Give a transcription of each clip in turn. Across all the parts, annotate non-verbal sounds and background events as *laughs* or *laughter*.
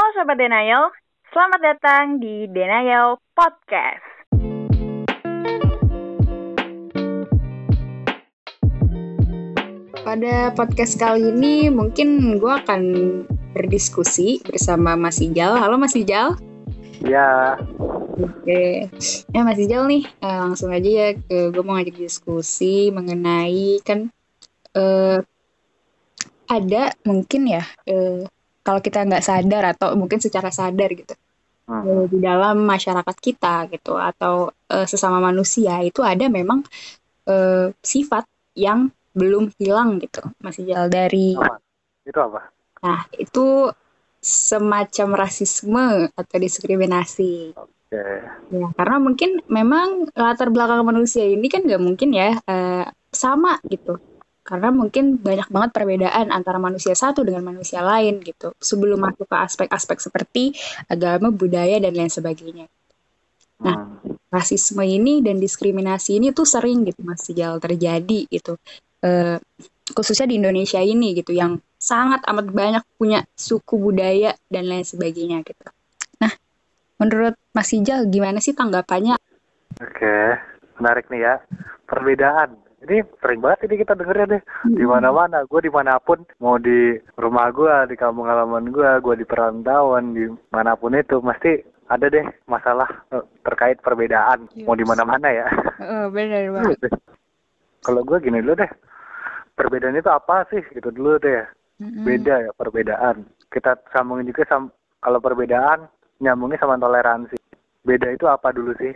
Halo Sobat Denial, selamat datang di Denial Podcast. Pada podcast kali ini mungkin gue akan berdiskusi bersama Mas Ijal. Halo Mas Ijal. Ya, Oke, ya Mas Ijal nih eh, langsung aja ya gue mau ngajak diskusi mengenai kan eh, ada mungkin ya eh, kalau kita nggak sadar atau mungkin secara sadar gitu hmm. di dalam masyarakat kita gitu atau eh, sesama manusia itu ada memang eh, sifat yang belum hilang gitu Mas Ijal dari apa? Itu apa? nah itu semacam rasisme atau diskriminasi Oke. Ya, karena mungkin memang latar belakang manusia ini kan nggak mungkin ya eh, sama gitu. Karena mungkin banyak banget perbedaan antara manusia satu dengan manusia lain gitu. Sebelum masuk ke aspek-aspek seperti agama, budaya dan lain sebagainya. Nah, Hmm. Rasisme ini dan diskriminasi ini tuh sering gitu Mas Sijal terjadi gitu. Eh, khususnya di Indonesia ini gitu yang sangat amat banyak punya suku budaya dan lain sebagainya gitu. Nah, menurut Mas Sijal gimana sih tanggapannya Oke, menarik nih ya. Perbedaan. Ini sering banget ini kita dengernya deh. Di mana-mana, gue di mana pun, mau di rumah gue, di kampung halaman gue, gue di perantauan, di mana pun itu, pasti ada deh masalah eh, terkait perbedaan. Mau di mana-mana ya. Oh, benar banget. *laughs* Kalau gue gini dulu deh. Perbedaan itu apa sih? Gitu dulu deh. Mm-mm. Beda ya perbedaan. Kita sambungin juga sam kalau perbedaan nyambungnya sama toleransi. Beda itu apa dulu sih?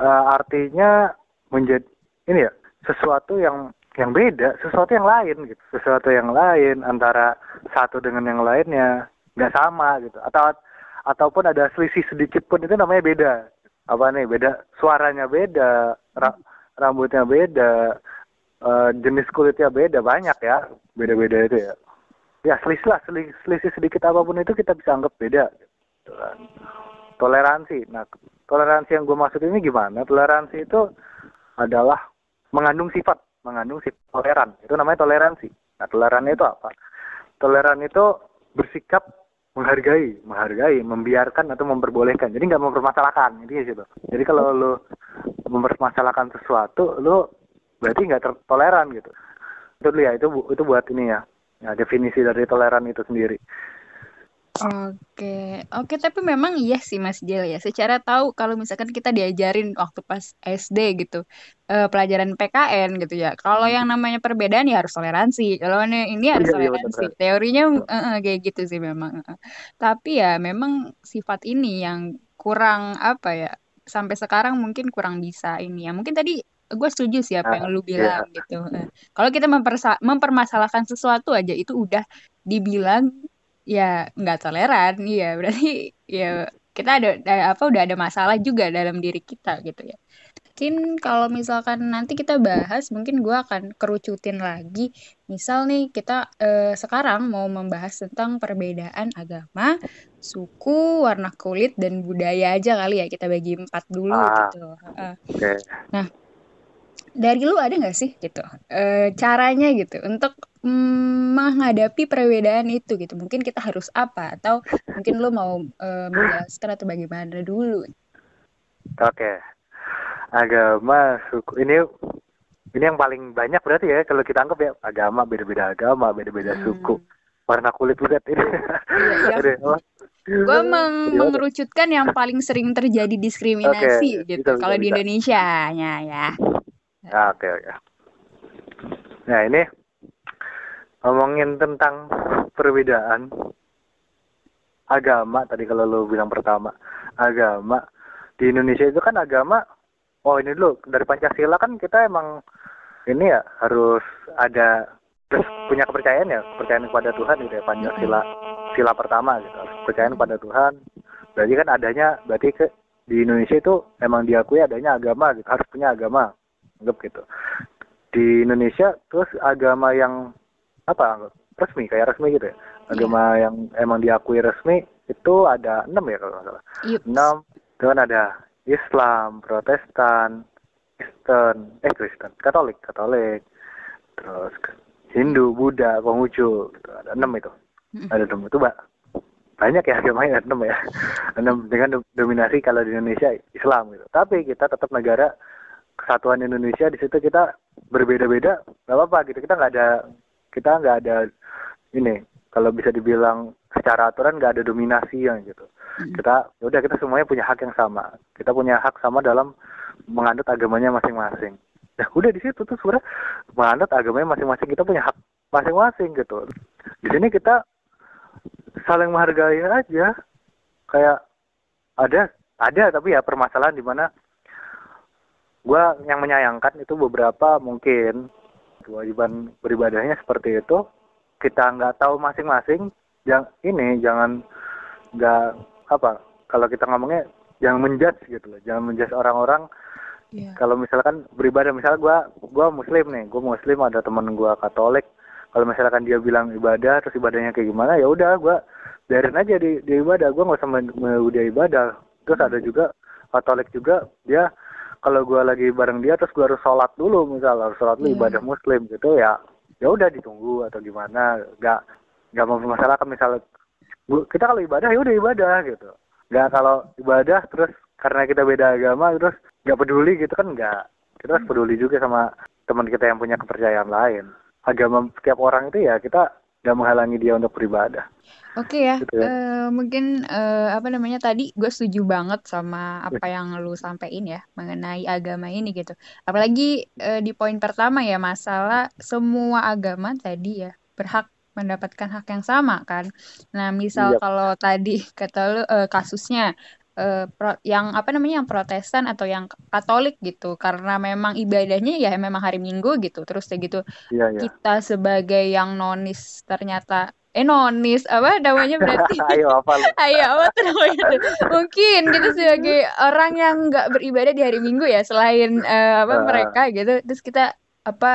Eh, artinya menjadi ini ya sesuatu yang yang beda, sesuatu yang lain gitu, sesuatu yang lain antara satu dengan yang lainnya nggak sama gitu, atau ataupun ada selisih sedikit pun itu namanya beda. Apa nih beda? Suaranya beda, ra- rambutnya beda, eh, jenis kulitnya beda, banyak ya, beda-beda itu ya. Ya selisih lah, selisih, selisih sedikit apa pun itu kita bisa anggap beda. Gitu kan. Toleransi. Nah, toleransi yang gue maksud ini gimana? Toleransi itu adalah mengandung sifat, mengandung sifat toleran. Itu namanya toleransi. Nah, tolerannya itu apa? Toleran itu bersikap menghargai, menghargai, membiarkan atau memperbolehkan. Jadi nggak mempermasalahkan, situ. Jadi kalau lu mempermasalahkan sesuatu, lu berarti nggak toleran gitu. Itu dulu ya, itu itu buat ini ya. Ya, definisi dari toleran itu sendiri. Oke, oke tapi memang iya sih Mas Jel ya. Secara tahu kalau misalkan kita diajarin waktu pas SD gitu, eh, pelajaran PKN gitu ya. Kalau yang namanya perbedaan ya harus toleransi. Kalau ini ini harus Iya, iya, toleransi. benar. Teorinya eh, eh, kayak gitu sih memang. Tapi ya memang sifat ini yang kurang apa ya? Sampai sekarang mungkin kurang bisa ini ya. Mungkin tadi gue setuju sih apa yang lu bilang gitu. Eh, Kalau kita mempermasalahkan sesuatu aja itu udah dibilang ya nggak toleran iya berarti ya kita ada, ada apa udah ada masalah juga dalam diri kita gitu ya mungkin kalau misalkan nanti kita bahas mungkin gue akan kerucutin lagi misal nih kita eh, sekarang mau membahas tentang perbedaan agama suku warna kulit dan budaya aja kali ya kita bagi empat dulu Ah. gitu Heeh. Oke. dari lu ada nggak sih gitu eh, caranya gitu untuk mm, menghadapi perbedaan itu gitu mungkin kita harus apa atau mungkin lu mau eh, menjelaskan atau bagaimana dulu Oke. Agama, suku. Ini ini yang paling banyak berarti ya kalau kita anggap ya agama beda-beda agama, beda-beda Hmm. suku. Warna kulit juga ini. iya. Apa? gue meng- mengerucutkan yang paling sering terjadi diskriminasi Oke, gitu bisa, kalau bisa, di. Indonesia nya ya Ah, Oke, oke. Nah, ini ngomongin tentang perbedaan agama tadi kalau lo bilang pertama agama. Di Indonesia itu kan agama oh ini dulu dari Pancasila kan kita emang ini ya harus ada terus punya kepercayaan ya kepercayaan kepada Tuhan gitu ya Pancasila sila pertama gitu. Harus kepercayaan kepada Tuhan. Berarti kan adanya berarti ke di Indonesia itu emang diakui adanya agama gitu harus punya agama anggap gitu. Di Indonesia terus agama yang apa resmi kayak resmi gitu ya. Agama yang emang diakui resmi itu ada enam ya kalau nggak salah. Yup. enam kan ada Islam Protestan Kristen eh Kristen Katolik Katolik terus Hindu Buddha Konghucu gitu. Ada enam itu. Mm. ada enam. Itu mbak banyak ya agamanya enam ya. *laughs* Enam dengan dominasi kalau di Indonesia Islam gitu. Tapi kita tetap negara kesatuan Indonesia di situ kita berbeda-beda nggak apa-apa gitu. Kita nggak ada kita nggak ada ini kalau bisa dibilang secara aturan nggak ada dominasi yang gitu. Kita ya udah kita semuanya punya hak yang sama. Kita punya hak sama dalam menganut agamanya masing-masing. Nah udah di situ tuh sebenarnya menganut agamanya masing-masing. Kita punya hak masing-masing gitu. Di sini kita saling menghargai aja. Kayak ada ada tapi ya permasalahan di mana gue yang menyayangkan itu beberapa mungkin kewajiban beribadahnya seperti itu kita nggak tahu masing-masing yang ini jangan nggak apa kalau kita ngomongnya jangan menjudge gitu loh jangan menjudge orang-orang. Iya. kalau misalkan beribadah misalnya gua gua muslim nih gua muslim ada temen gua katolik. Kalau misalkan dia bilang ibadah terus ibadahnya kayak gimana ya udah gua biarin aja di, di ibadah. Gua nggak usah dia ibadah. Terus ada juga katolik juga dia kalau gua lagi bareng dia terus gua harus sholat dulu misal harus sholat dulu Iya. ibadah muslim gitu ya ya udah ditunggu atau gimana nggak nggak mempermasalahkan misal gua- kita kalau ibadah ya udah ibadah gitu. Nggak kalau ibadah terus karena kita beda agama terus nggak peduli gitu kan nggak. Kita harus peduli juga sama teman kita yang punya kepercayaan lain. Agama setiap orang itu ya kita nggak menghalangi dia untuk beribadah Oke ya, Gitu ya. eh, mungkin eh, apa namanya tadi gue setuju banget sama apa yang lu sampein ya mengenai agama ini gitu. Apalagi eh, di poin pertama ya masalah semua agama tadi ya berhak mendapatkan hak yang sama kan. Nah misal Iya. kalau tadi kata lu eh, kasusnya eh, pro- yang apa namanya yang Protestan atau yang Katolik gitu. Karena memang ibadahnya ya memang hari Minggu gitu. Terus kayak gitu iya iya. kita sebagai yang nonis ternyata eh nonis apa namanya berarti? *laughs* Ayo apa *laughs* ayo apa tuh namanya? Tuh mungkin gitu sebagai orang yang nggak beribadah di hari Minggu ya selain eh, apa Ah. mereka gitu. Terus kita apa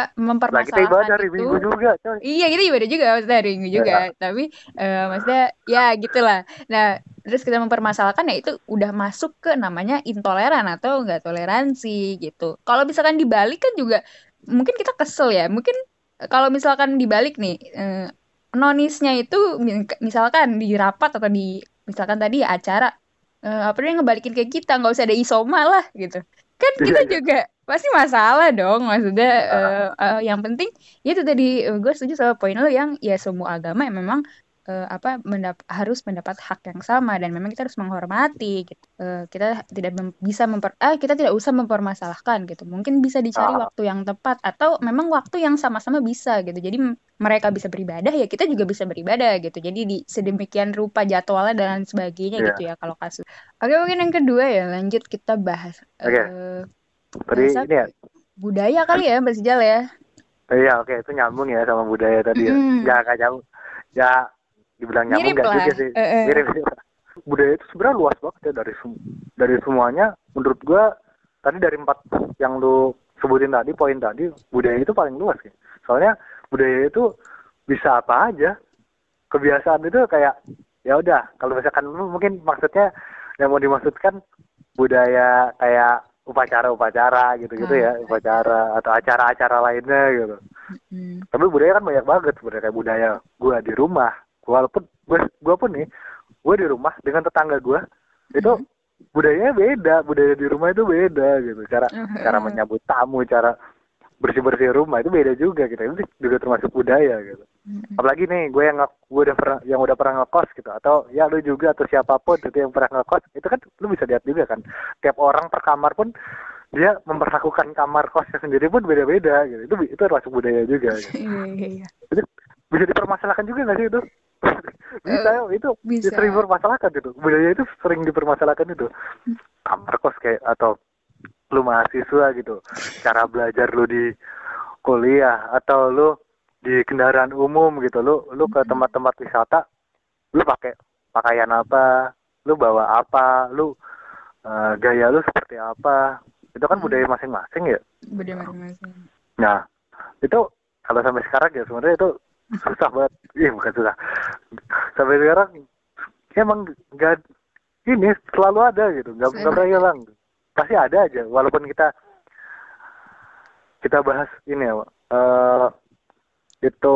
nah kita ibadah mempermasalahkan itu. Minggu juga coy. Iya kita ibadah juga maksudnya hari Minggu juga. Tapi eh, maksudnya ya gitulah. Nah terus kita mempermasalahkan ya itu udah masuk ke namanya intoleran atau enggak toleransi gitu. Kalau misalkan dibalik kan juga mungkin kita kesel ya. Mungkin kalau misalkan dibalik nih eh, nonisnya itu mi- misalkan di rapat atau di misalkan tadi ya acara eh, apa dia ngebalikin ke kita nggak usah ada isoma lah gitu. Kan Iya, kita iya. juga pasti masalah dong maksudnya eh, eh, yang penting ya itu tadi gue setuju sama poin lo yang ya semua agama yang memang eh, apa mendap- harus mendapat hak yang sama dan memang kita harus menghormati gitu. Eh, kita tidak mem- bisa memper ah kita tidak usah mempermasalahkan gitu mungkin bisa dicari Ah. waktu yang tepat atau memang waktu yang sama-sama bisa gitu jadi mereka bisa beribadah ya kita juga bisa beribadah gitu jadi di sedemikian rupa jadwalnya dan sebagainya Iya. gitu ya kalau kasus oke mungkin yang kedua ya lanjut kita bahas Oke. eh, tadi bahasa ini ya? budaya kali ya Mbak Sijal ya? Iya oke itu nyambung ya sama budaya tadi ya. Mm-mm. nggak nggak nyambung. Ya dibilang nyambung Mirip nggak lah. juga sih mirip budaya itu sebenarnya luas banget ya dari sem- dari semuanya. Menurut gua tadi dari empat yang lu sebutin tadi poin tadi budaya itu paling luas ya soalnya budaya itu bisa apa aja. Kebiasaan itu kayak ya udah kalau misalkan mungkin maksudnya yang mau dimaksudkan budaya kayak upacara-upacara gitu-gitu ya Ah. upacara atau acara-acara lainnya gitu Mm. tapi budaya kan banyak banget sebenarnya kayak budaya gua di rumah walaupun gua gua pun nih gua di rumah dengan tetangga gua itu Mhm. budayanya beda budaya di rumah itu beda gitu cara Mhm. cara menyambut tamu cara bersih bersih rumah itu beda juga gitu. Itu juga termasuk budaya gitu. Mm. apalagi nih gue yang gue udah pernah yang udah pernah ngekos gitu. Atau ya lu juga atau siapa pun gitu yang pernah ngekos itu kan lu bisa lihat juga kan. Tiap orang per kamar pun dia memperlakukan kamar kosnya sendiri pun beda-beda gitu. Itu itu termasuk budaya juga gitu. *laughs* Iya, iya, iya. itu bisa dipermasalahkan juga nggak sih itu? *laughs* Bisa itu bisa. sering dipermasalahkan gitu. Budaya itu sering dipermasalahkan itu. Kamar kos kayak atau lu mahasiswa gitu cara belajar lu di kuliah atau lu di kendaraan umum gitu lu lu ke tempat-tempat wisata lu pakai pakaian apa lu bawa apa lu eh, gaya lu seperti apa itu kan Hmm. budaya masing-masing ya Beda masing-masing. Nah, itu kalau sampai sekarang ya sebenarnya itu susah banget. Iya bukan susah. Sampai sekarang emang nggak ini selalu ada gitu, nggak pernah hilang. Pasti ada aja, walaupun kita kita bahas ini ya. Eh, itu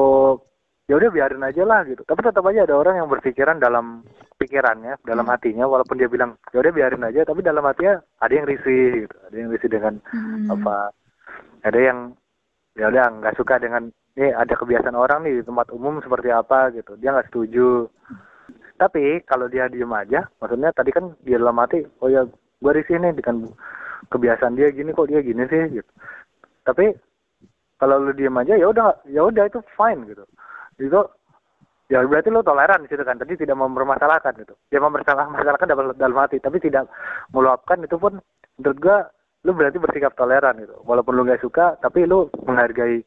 ya udah biarin aja lah gitu tapi tetap aja ada orang yang berpikiran dalam pikirannya dalam Hmm. hatinya walaupun dia bilang ya udah biarin aja tapi dalam hatinya ada yang risih gitu ada yang risih dengan Hmm. apa ada yang ya udah nggak suka dengan ini ada kebiasaan orang nih di tempat umum seperti apa gitu dia nggak setuju tapi kalau dia diem aja maksudnya tadi kan dia dalam hati oh ya gue risih nih dengan kebiasaan dia gini kok dia gini sih gitu. Tapi kalau lu diem aja ya udah ya udah itu fine gitu. Itu ya berarti lu toleran di situ kan tadi tidak mempermasalahkan gitu. Dia mempermasalahkan dalam, dalam hati tapi tidak meluapkan itu pun menurut gua lu berarti bersikap toleran gitu. Walaupun lu nggak suka tapi lu menghargai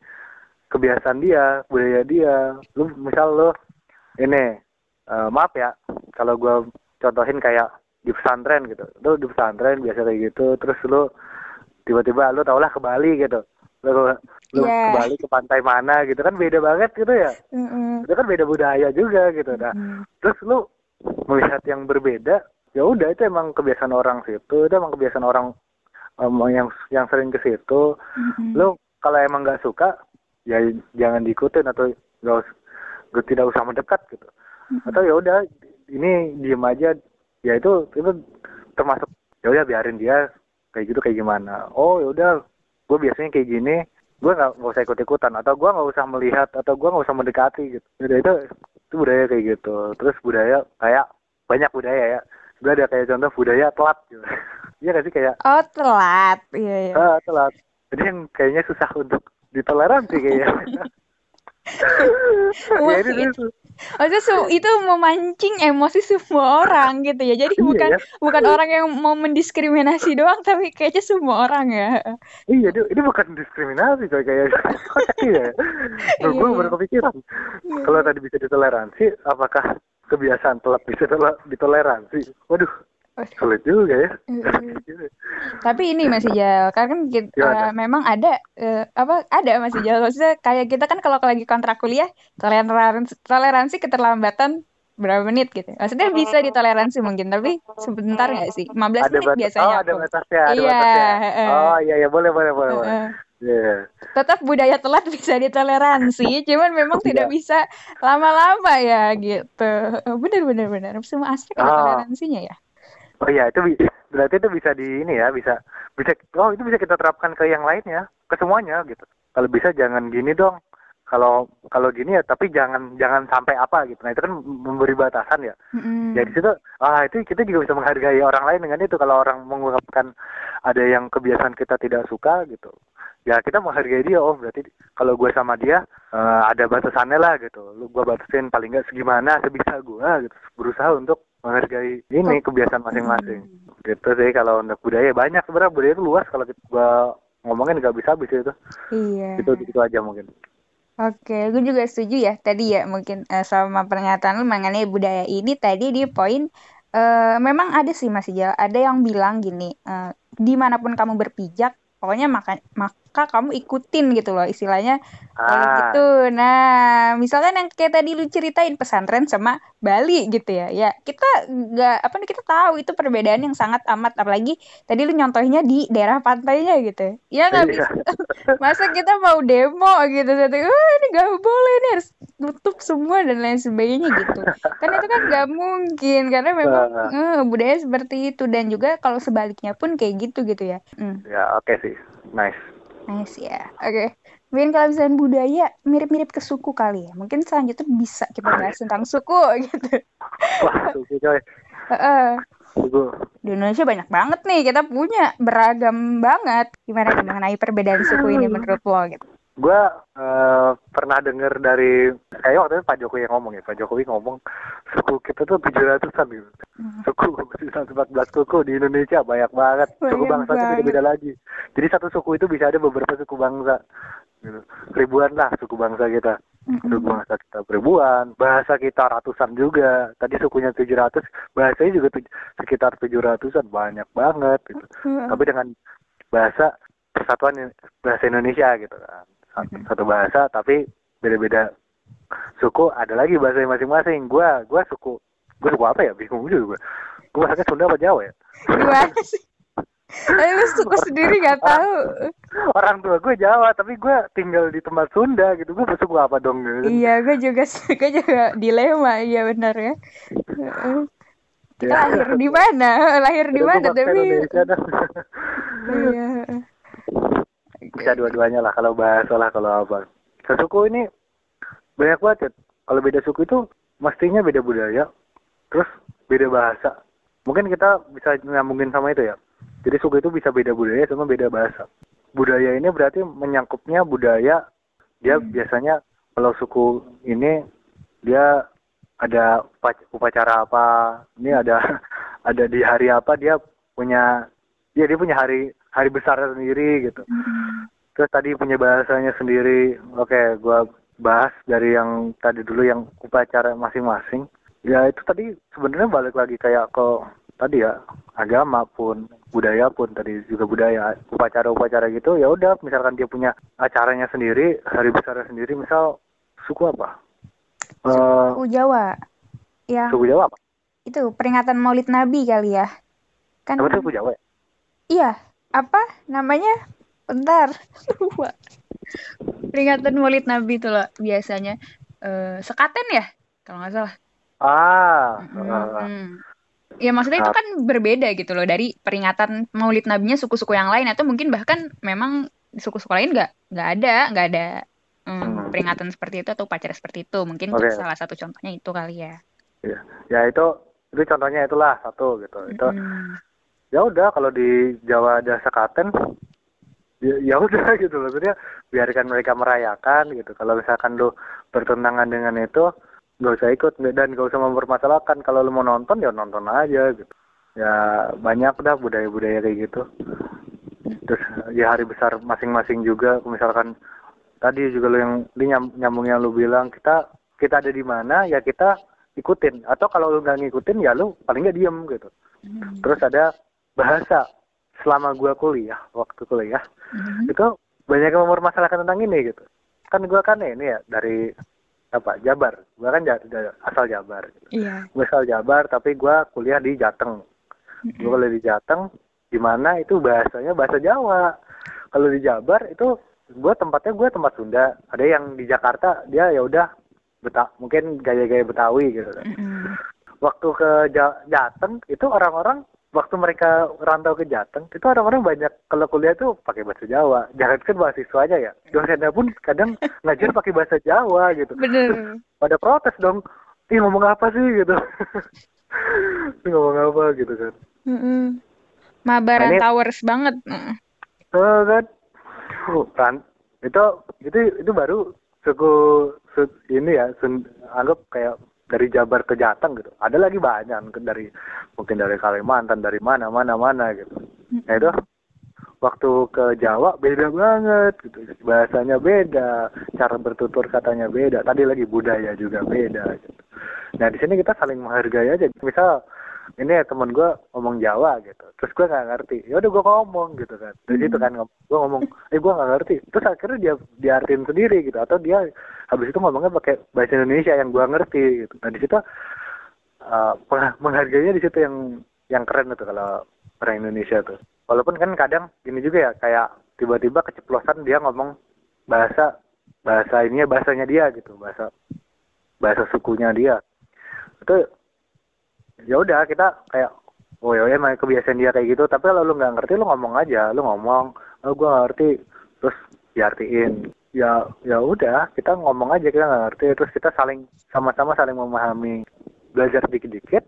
kebiasaan dia budaya dia. Lu misal lu ini eh, maaf ya kalau gua contohin kayak di pesantren gitu lu di pesantren biasa kayak gitu terus lu tiba-tiba lu tau lah ke Bali gitu lu lu Iya. ke Bali ke pantai mana gitu kan beda banget gitu ya Mm-mm. itu kan beda budaya juga gitu nah Mm. terus lu melihat yang berbeda ya udah itu emang kebiasaan orang situ itu emang kebiasaan orang em, yang yang sering ke situ Mm-mm. lu kalau emang nggak suka ya jangan diikutin atau nggak us- nggak- tidak usah mendekat gitu atau ya udah ini diem aja ya itu itu termasuk ya udah biarin dia kayak gitu kayak gimana. Oh ya udah gue biasanya kayak gini gue nggak nggak usah ikut ikutan atau gue nggak usah melihat atau gue nggak usah mendekati gitu. Udah itu itu budaya kayak gitu. Terus budaya kayak banyak budaya ya. Gue ada kayak contoh budaya telat gitu. *laughs* Iya gak sih kayak Oh telat, iya iya. ah telat. Jadi yang kayaknya susah untuk ditoleransi kayaknya. *laughs* *laughs* Ya ini tuh Maksudnya su- *laughs* itu memancing emosi semua orang gitu ya. Jadi Iya, bukan ya. bukan orang yang mau mendiskriminasi doang, tapi kayaknya semua orang ya. Iya, ini, ini bukan diskriminasi coy kayak kocak ya. Gue Iya. baru kepikiran. Kalau tadi bisa ditoleransi, apakah kebiasaan telat bisa tole- ditoleransi? Waduh, sulit juga ya. *laughs* Tapi ini masih Jal, karena kan kita, eh, memang ada eh, apa ada masih Jal. Maksudnya kayak kita kan kalau lagi kontrak kuliah toleransi toleransi keterlambatan berapa menit gitu. Maksudnya bisa ditoleransi mungkin, tapi sebentar nggak sih? 15 ada menit batas, biasanya. oh ada batasnya, ada Iya, batasnya. Oh iya iya boleh boleh boleh. boleh. Heeh. Iya. tetap budaya telat *laughs* bisa ditoleransi, cuman memang tidak Iya. bisa lama-lama ya gitu. Benar benar benar. Semua aspek ada Ah. toleransinya ya. Oh iya itu berarti itu bisa di ini ya bisa bisa oh itu bisa kita terapkan ke yang lainnya ke semuanya gitu. Kalau bisa jangan gini dong. Kalau kalau gini ya tapi jangan jangan sampai apa gitu. Nah itu kan memberi batasan ya. Mm-mm. Ya di situ ah itu kita juga bisa menghargai orang lain dengan itu kalau orang mengungkapkan ada yang kebiasaan kita tidak suka gitu. Ya kita menghargai dia oh berarti kalau gue sama dia eh, ada batasannya lah gitu. Lu gue batasin paling nggak segimana sebisa gue gitu. Berusaha untuk menghargai ini kebiasaan masing-masing. Gitu sih kalau untuk budaya banyak sebenarnya budaya itu luas kalau kita ngomongin nggak bisa habis itu. Iya. Itu itu aja mungkin. Oke, gue juga setuju ya tadi ya mungkin eh, sama pernyataan lu mengenai budaya ini tadi di poin eh, memang ada sih Mas Ijal, ada yang bilang gini, eh, di mana pun kamu berpijak, pokoknya maka maka kamu ikutin gitu loh istilahnya. Kayak Ah. gitu. Nah, misalkan yang kayak tadi lu ceritain pesantren sama Bali gitu ya, ya kita nggak apa nih kita tahu itu perbedaan yang sangat amat. Apalagi tadi lu nyontohnya di daerah pantainya gitu, ya nggak Iya. bisa. *laughs* Masa kita mau demo gitu. Satu wah ini nggak boleh nih harus tutup semua dan lain sebagainya gitu. Kan itu kan nggak mungkin karena memang eh, budaya seperti itu. Dan juga kalau sebaliknya pun kayak gitu gitu ya. Hmm, Ya oke sih. Nice. Nice ya. Oke. Mungkin kalau misalnya budaya mirip-mirip ke suku kali ya. Mungkin selanjutnya bisa kita bahas tentang suku gitu. Wah, suku coy. Heeh. Suku. di Indonesia banyak banget nih. Kita punya beragam banget. Gimana mengenai perbedaan suku ini menurut lo gitu Gua eh, pernah dengar dari kayak waktu itu Pak Jokowi yang ngomong ya. Pak Jokowi ngomong suku kita tuh 700-an gitu. Suku 14 suku di Indonesia banyak banget. Suku bangsa itu banget. beda-beda lagi. Jadi satu suku itu bisa ada beberapa suku bangsa. Gitu. Ribuan lah suku bangsa kita. Suku bangsa kita ribuan, bahasa kita ratusan juga. Tadi sukunya 700, bahasanya juga tuj- sekitar 700-an, banyak banget gitu. Tapi dengan bahasa persatuan bahasa Indonesia gitu kan. Satu, bahasa tapi beda-beda suku ada lagi bahasa masing-masing. Gua gua suku gua suku apa ya? Bingung juga gua. Gua bahasanya Sunda apa Jawa ya? gimana sih Tapi lu suku sendiri gak tahu. Orang tua gue Jawa, tapi gue tinggal di tempat Sunda gitu. Gue bersuku apa dong? Gitu. Iya, gue juga *laughs* gue juga dilema, iya benar ya. Kita Ya. lahir di mana? *laughs* Lahir di gue mana tapi iya. Bisa dua-duanya lah kalau bahasa lah kalau apa. Sesuku ini banyak banget. Kalau beda suku itu mestinya beda budaya, terus beda bahasa. Mungkin kita bisa nyambungin sama itu ya. Jadi suku itu bisa beda budaya sama beda bahasa. Budaya ini berarti menyangkupnya budaya. Dia biasanya kalau suku ini dia ada upa- upacara apa, ini ada *laughs* ada di hari apa dia punya dia dia punya hari hari besar sendiri gitu. Terus tadi punya bahasanya sendiri. Oke, gua bahas dari yang tadi dulu yang upacara masing-masing. Ya itu tadi sebenarnya balik lagi kayak ke tadi ya agama pun budaya pun tadi juga budaya upacara-upacara gitu ya udah misalkan dia punya acaranya sendiri hari besarnya sendiri misal suku apa Suku Jawa. Yang suku Jawa apa? itu peringatan Maulid Nabi kali ya. Kan Apa itu suku Jawa ya? iya, apa namanya? Bentar. Lupa. Peringatan Maulid Nabi itu loh biasanya eh sekaten ya kalau nggak salah. Ah, ah, Hmm. Ya maksudnya itu kan berbeda gitu loh dari peringatan Maulid Nabinya suku-suku yang lain atau mungkin bahkan memang suku-suku lain nggak nggak ada nggak ada hmm, Hmm. peringatan seperti itu atau upacara seperti itu mungkin Oke. salah satu contohnya itu kali ya. iya. Ya itu itu contohnya itulah satu gitu. Itu Hmm. Ya udah kalau di Jawa ada sekaten ya, ya udah *laughs* gitu. Maksudnya biarkan mereka merayakan gitu. Kalau misalkan lu bertentangan dengan itu nggak usah ikut. Dan nggak usah mempermasalahkan. Kalau lu mau nonton ya nonton aja gitu. Ya banyak dah budaya-budaya kayak gitu. Terus ya hari besar masing-masing juga. Misalkan tadi juga lu yang di nyam- nyambung yang lu bilang kita kita ada di mana ya kita ikutin. Atau kalau lu nggak ngikutin ya lu paling nggak diem gitu. Hmm. Terus ada bahasa selama gua kuliah, waktu kuliah Hmm. itu banyak yang mempermasalahkan tentang ini gitu. Kan gua kan ini ya dari apa Jabar, gua kan asal Jabar. Gitu. Iya. Gua asal Jabar tapi gua kuliah di Jateng. Gua kuliah di Jateng, di mana itu bahasanya bahasa Jawa. Kalau di Jabar itu gua tempatnya gua tempat Sunda. Ada yang di Jakarta dia ya udah Beta, mungkin gaya-gaya Betawi gitu Hmm. waktu ke Ja- Jateng itu orang-orang waktu mereka rantau ke Jateng itu orang-orang banyak kalau kuliah tuh pakai bahasa Jawa. Jangan kan mahasiswanya ya. Dosennya pun kadang ngajar pakai bahasa Jawa gitu. Bener. pada protes dong ih ngomong apa sih? gitu. *laughs* Ngomong apa gitu kan. Mm-mm. Mabaran Nah, ini- Towers banget. Mm. Oh, kan. Kan. Itu itu itu baru suku su- ini ya sun, anggap kayak dari Jabar ke Jateng gitu. Ada lagi banyak mungkin dari mungkin dari Kalimantan dari mana mana mana gitu. Nah itu waktu ke Jawa beda banget gitu. Bahasanya beda cara bertutur katanya beda. Tadi lagi budaya juga beda gitu. Nah di sini kita saling menghargai aja. Misal ini ya temen gue ngomong Jawa gitu. Terus gue nggak ngerti. Ya udah gue ngomong gitu kan. Dari situ kan gue ngomong eh gue nggak ngerti. Terus akhirnya dia diartiin sendiri gitu. Atau dia habis itu ngomongnya pakai bahasa Indonesia yang gue ngerti gitu. Nah di situ uh, peng- menghargainya di situ yang yang keren itu kalau orang Indonesia tuh. Walaupun kan kadang gini juga ya kayak tiba-tiba keceplosan dia ngomong bahasa bahasa ininya bahasanya dia gitu. Bahasa bahasa sukunya dia. Itu ya udah kita kayak oh ya emang kebiasaan dia kayak gitu. Tapi kalau lu nggak ngerti lu ngomong aja lu ngomong oh gue nggak ngerti. Terus diartiin. Ya ya udah kita ngomong aja kita nggak ngerti. Terus kita saling sama-sama saling memahami. Belajar dikit-dikit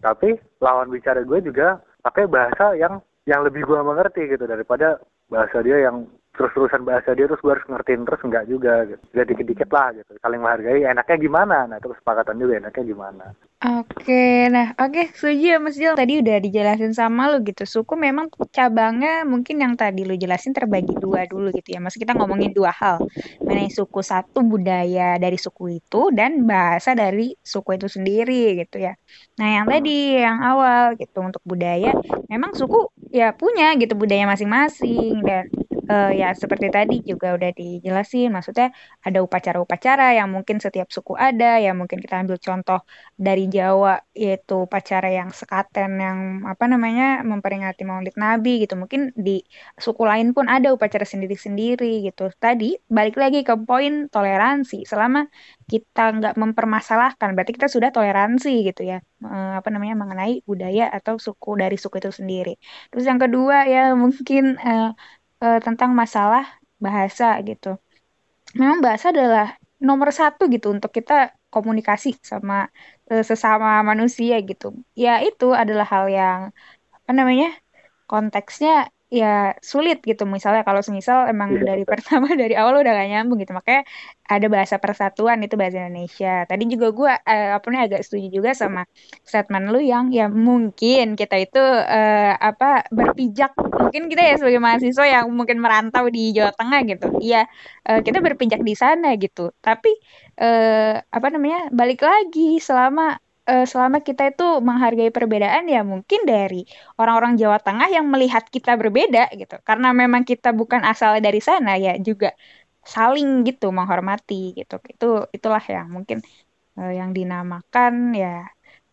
tapi lawan bicara gue juga pakai bahasa yang yang lebih gue mengerti gitu daripada bahasa dia yang terus-terusan bahasa dia terus gue harus ngertiin terus enggak juga. Gitu ya dikit-dikit lah gitu. Saling menghargai enaknya gimana? Nah itu kesepakatan juga enaknya gimana Oke, nah oke setuju ya Mas Jil. Tadi udah dijelasin sama lu gitu. Suku memang cabangnya mungkin yang tadi lu jelasin terbagi dua dulu gitu ya. Mas kita ngomongin dua hal. Mengenai suku satu budaya dari suku itu dan bahasa dari suku itu sendiri gitu ya. Nah yang tadi yang awal gitu untuk budaya memang suku ya punya gitu budaya masing-masing dan uh, ya seperti tadi juga udah dijelasin maksudnya ada upacara-upacara yang mungkin setiap suku ada ya mungkin kita ambil contoh dari Jawa yaitu upacara yang sekaten yang apa namanya memperingati Maulid Nabi gitu. Mungkin di suku lain pun ada upacara sendiri-sendiri gitu. Tadi balik lagi ke poin toleransi. Selama kita nggak mempermasalahkan berarti kita sudah toleransi gitu ya uh, apa namanya mengenai budaya atau suku dari suku itu sendiri. Terus yang kedua ya mungkin uh, uh, tentang masalah bahasa gitu. Memang bahasa adalah nomor satu gitu untuk kita komunikasi sama uh, sesama manusia gitu. Ya itu adalah hal yang apa namanya konteksnya ya sulit gitu. Misalnya kalau semisal emang yeah. dari pertama *laughs* dari awal udah gak nyambung gitu. Makanya ada bahasa persatuan itu bahasa Indonesia. Tadi juga gue uh, apa nih agak setuju juga sama statement lu yang ya mungkin kita itu uh, apa berpijak. Mungkin kita ya sebagai mahasiswa yang mungkin merantau di Jawa Tengah gitu. Iya uh, kita berpijak di sana gitu. Tapi uh, apa namanya balik lagi selama uh, selama kita itu menghargai perbedaan ya mungkin dari orang-orang Jawa Tengah yang melihat kita berbeda gitu. Karena memang kita bukan asal dari sana ya juga saling gitu menghormati gitu. Itu itulah ya mungkin uh, yang dinamakan ya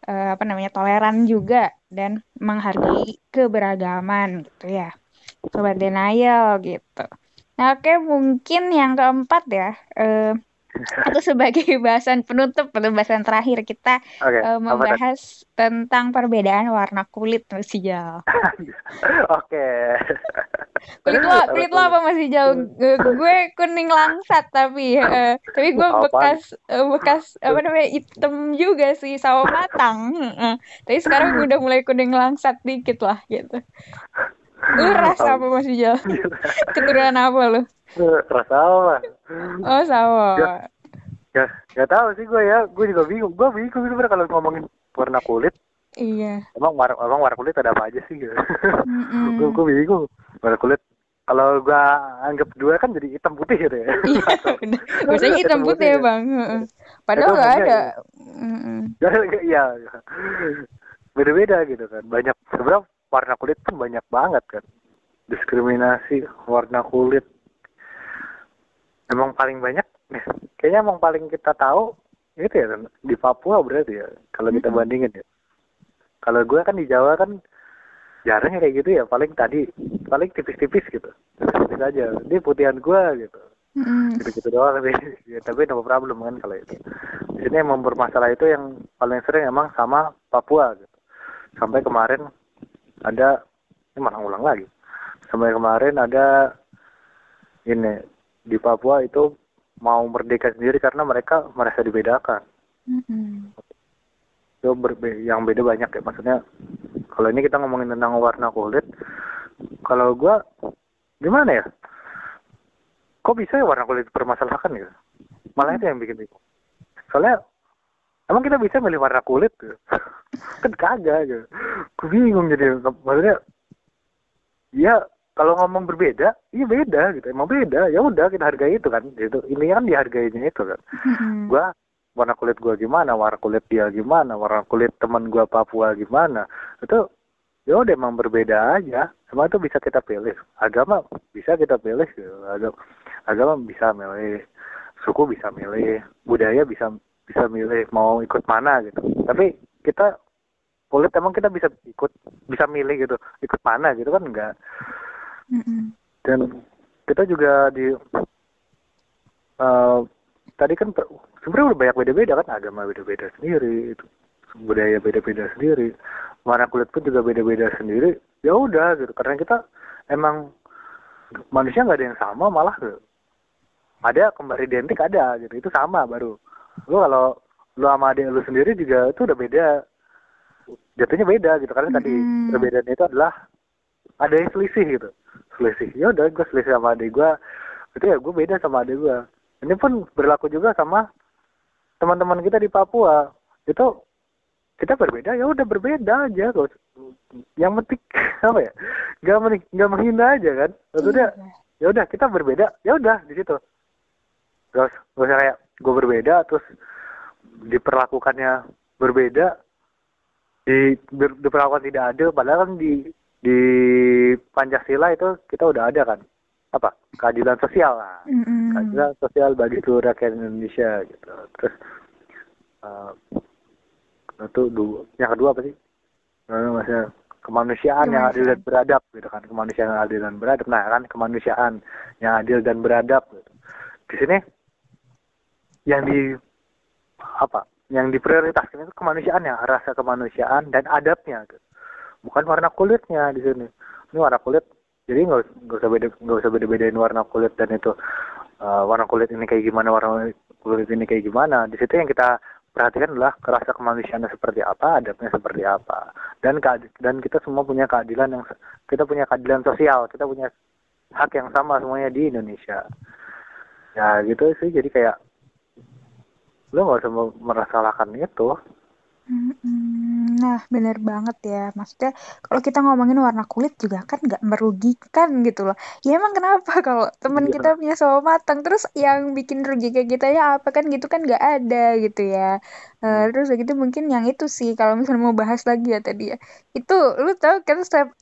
uh, apa namanya toleran juga dan menghargai keberagaman gitu ya. Sobat denial gitu. Nah oke mungkin yang keempat ya uh, atau sebagai *laughs* bahasan penutup atau bahasan terakhir kita okay, uh, membahas tentang perbedaan warna kulit Mas Ijal. *laughs* Oke. kulit lo kulit lo apa Mas Ijal? gue kuning langsat tapi uh, tapi gue bekas uh, bekas apa namanya hitam juga sih sawo matang. Uh, tapi sekarang udah mulai kuning langsat dikit lah gitu. Lu rasa apa Mas *laughs* Ijal? Keturunan apa lu? Rasa apa? Oh sawo. Ya, ya, gak tahu sih gue ya. Gue juga bingung. Gue bingung sebenarnya kalau ngomongin warna kulit. Iya. Emang warna emang warna kulit ada apa aja sih gitu. Mm gue gue bingung. Warna kulit kalau gue anggap dua kan jadi hitam putih gitu ya. *laughs* Iya. Biasanya hitam putih ya bang. Padahal nggak ada. *laughs* Iya. Beda-beda gitu kan. Banyak sebenarnya warna kulit pun banyak banget kan. Diskriminasi warna kulit. Emang paling banyak kayaknya emang paling kita tahu itu ya di Papua berarti ya kalau kita bandingin ya. Kalau gue kan di Jawa kan jarang kayak gitu ya paling tadi paling tipis-tipis gitu. Tipis aja ini putihan gue gitu. Mm. gitu gitu doang sih. *laughs* Ya, tapi no problem kan kalau itu. Di sini yang mempermasalah itu yang paling sering emang sama Papua gitu. Sampai kemarin ada ini malah ulang lagi. Sampai kemarin ada ini di Papua itu mau merdeka sendiri karena mereka merasa dibedakan. Mm-hmm. itu berbe- yang beda banyak ya. Maksudnya kalau ini kita ngomongin tentang warna kulit kalau gua gimana ya? Kok bisa ya warna kulit dipermasalahkan gitu? Malah itu yang bikin bingung. Soalnya emang kita bisa milih warna kulit gitu? *laughs* Kan kagak gitu gue bingung jadi maksudnya ya kalau ngomong berbeda iya beda gitu emang beda ya udah kita hargai itu kan itu ini kan dihargainya itu kan mm-hmm. gua warna kulit gua gimana warna kulit dia gimana warna kulit teman gua Papua gimana itu ya udah emang berbeda aja semua itu bisa kita pilih agama bisa kita pilih gitu. agama agama bisa milih suku bisa milih budaya bisa bisa milih mau ikut mana gitu tapi kita kulit emang kita bisa ikut bisa milih gitu. Ikut mana gitu kan enggak. Mm dan kita juga di uh, tadi kan sebenarnya udah banyak beda-beda kan. Agama beda-beda sendiri itu budaya beda-beda sendiri. Warna kulit pun juga beda-beda sendiri. Ya udah gitu. Karena kita emang manusia nggak ada yang sama malah gitu. ada kembar identik ada gitu. Itu sama baru. Lu kalau lu sama adik lu sendiri juga itu udah beda jatuhnya beda gitu karena tadi hmm. perbedaannya itu adalah ada yang selisih gitu. Selisih ya udah gue selisih sama adik gue itu ya gue beda sama adik gue ini pun berlaku juga sama teman-teman kita di Papua. Itu kita berbeda ya udah berbeda aja kok yang penting *laughs* apa ya nggak nggak menghina aja kan? Maksudnya iya. ya udah kita berbeda ya udah di situ. Terus usah kayak gue berbeda terus diperlakukannya berbeda di diperlakukan tidak adil padahal kan di di Pancasila itu kita udah ada kan apa keadilan sosial lah. Mm-mm. keadilan sosial bagi seluruh rakyat Indonesia gitu. Terus uh, itu dua yang kedua apa sih? Maksudnya kemanusiaan yang adil dan beradab gitu kan. Kemanusiaan yang adil dan beradab. Nah kan kemanusiaan yang adil dan beradab gitu. di sini yang di apa yang diprioritaskan itu kemanusiaan ya rasa kemanusiaan dan adabnya gitu. bukan warna kulitnya di sini. Ini warna kulit jadi nggak nggak usah beda nggak usah beda bedain warna kulit dan itu eh, warna kulit ini kayak gimana warna kulit ini kayak gimana. Di situ yang kita perhatikan adalah rasa kemanusiaannya seperti apa adabnya seperti apa. Dan dan kita semua punya keadilan yang kita punya keadilan sosial kita punya hak yang sama semuanya di Indonesia. Ya gitu sih. Jadi kayak lo nggak usah me- merasalahkan itu. Nah, bener banget ya. Maksudnya, kalau kita ngomongin warna kulit juga kan nggak merugikan gitu loh. Ya emang kenapa *laughs* kalau temen Iya. kita punya sawo matang, terus yang bikin rugi ke kita ya apa kan gitu kan nggak ada gitu ya. Eh, terus begitu mungkin yang itu sih, kalau misalnya mau bahas lagi ya tadi ya. Itu, lu tau kan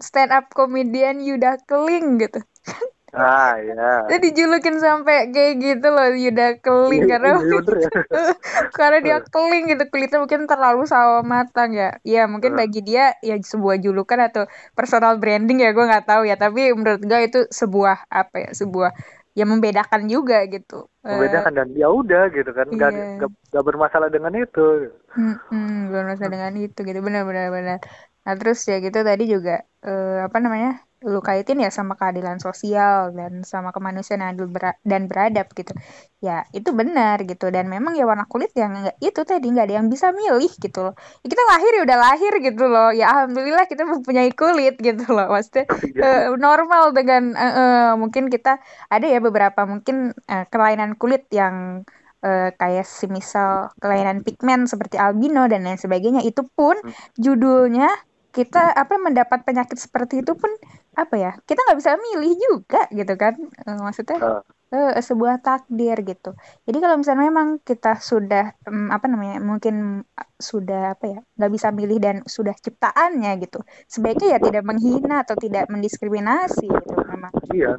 stand up comedian Yuda Keling gitu. *laughs* ah ya Dia dijulukin sampai kayak gitu loh, Yuda Keling. Iya, Karena iya, ya. *laughs* karena dia keling gitu kulitnya mungkin terlalu sawo matang ya ya mungkin Hmm. bagi dia ya sebuah julukan atau personal branding ya gue nggak tahu ya tapi menurut gue itu sebuah apa ya sebuah yang membedakan juga gitu membedakan dan ya udah gitu kan nggak Iya. nggak nggak bermasalah dengan itu mm-mm, belum masa dengan itu gitu benar benar benar nah terus ya gitu tadi juga eh, apa namanya lu kaitin ya sama keadilan sosial dan sama kemanusiaan yang adil bera- dan beradab gitu. Ya itu benar gitu. Dan memang ya warna kulit yang nggak itu tadi nggak ada yang bisa milih gitu loh. Ya, kita lahir ya udah lahir gitu loh. Ya alhamdulillah kita mempunyai kulit gitu loh. Maksudnya Iya. eh, normal dengan eh, eh, mungkin kita ada ya beberapa mungkin eh, kelainan kulit yang eh, kayak semisal kelainan pigmen seperti albino dan lain sebagainya itu pun Hmm. judulnya kita apa mendapat penyakit seperti itu pun apa ya kita nggak bisa milih juga gitu kan Eh, maksudnya Ah. eh, sebuah takdir gitu jadi kalau misalnya memang kita sudah em, apa namanya mungkin sudah apa ya nggak bisa milih dan sudah ciptaannya gitu sebaiknya ya tidak menghina atau tidak mendiskriminasi gitu memang iya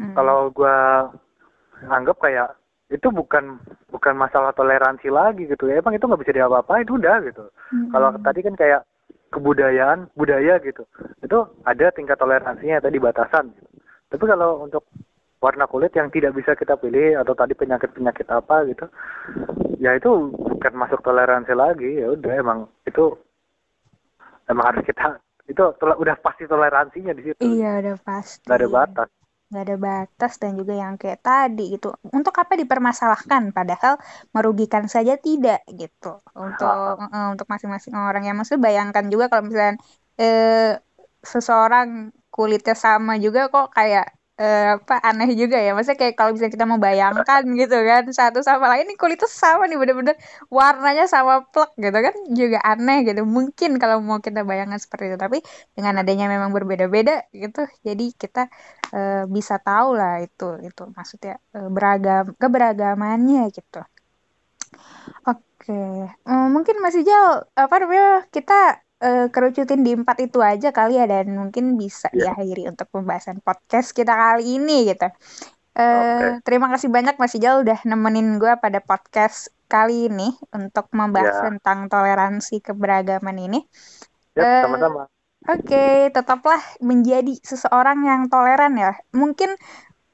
Mm. kalau gua anggap kayak itu bukan bukan masalah toleransi lagi gitu ya emang itu nggak bisa diapa-apain udah gitu Mm-mm. kalau tadi kan kayak kebudayaan budaya gitu. Itu ada tingkat toleransinya tadi batasan. Gitu. tapi kalau untuk warna kulit yang tidak bisa kita pilih atau tadi penyakit penyakit apa gitu ya itu bukan masuk toleransi lagi. Ya udah emang itu emang harus kita itu udah pasti toleransinya di situ. Iya udah pasti. Nggak ada batas nggak ada batas dan juga yang kayak tadi gitu. Untuk apa dipermasalahkan? Padahal merugikan saja tidak gitu. Untuk eh, untuk masing-masing orang. Yang maksud bayangkan juga kalau misalnya eh, seseorang kulitnya sama juga kok kayak eh, apa aneh juga ya. Maksudnya kayak kalau misalnya kita mau bayangkan gitu kan satu sama lain ini kulitnya sama nih bener-bener warnanya sama plek gitu kan juga aneh gitu. Mungkin kalau mau kita bayangkan seperti itu tapi dengan adanya memang berbeda-beda gitu jadi kita eh, bisa tahu lah itu itu maksudnya eh, beragam keberagamannya gitu. Oke Eh, mungkin masih jauh apa namanya kita eh, kerucutin di empat itu aja kali ya dan mungkin bisa Iya. diakhiri untuk pembahasan podcast kita kali ini gitu Eh, terima kasih banyak Mas Ijal udah nemenin gue pada podcast kali ini untuk membahas Ya. tentang toleransi keberagaman ini. ya Eh, sama-sama Oke, tetaplah menjadi seseorang yang toleran ya. Mungkin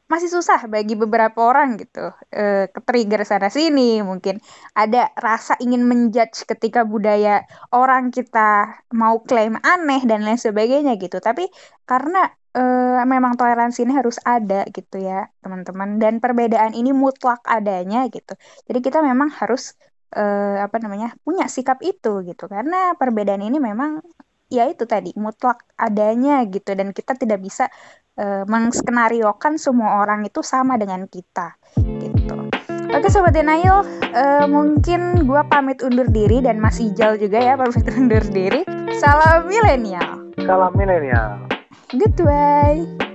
masih susah bagi beberapa orang gitu. Eh, ke-trigger sana sini, mungkin ada rasa ingin menjudge ketika budaya orang kita mau klaim aneh dan lain sebagainya gitu. Tapi karena eh, memang toleransi ini harus ada gitu ya, teman-teman. Dan perbedaan ini mutlak adanya gitu. Jadi kita memang harus eh, apa namanya punya sikap itu gitu. Karena perbedaan ini memang ya itu tadi mutlak adanya gitu dan kita tidak bisa eh, menskenariokan semua orang itu sama dengan kita gitu. Oke sobat denial, eh, mungkin gua pamit undur diri dan Mas Ijal juga ya pamit undur diri. Salam milenial. salam milenial Goodbye.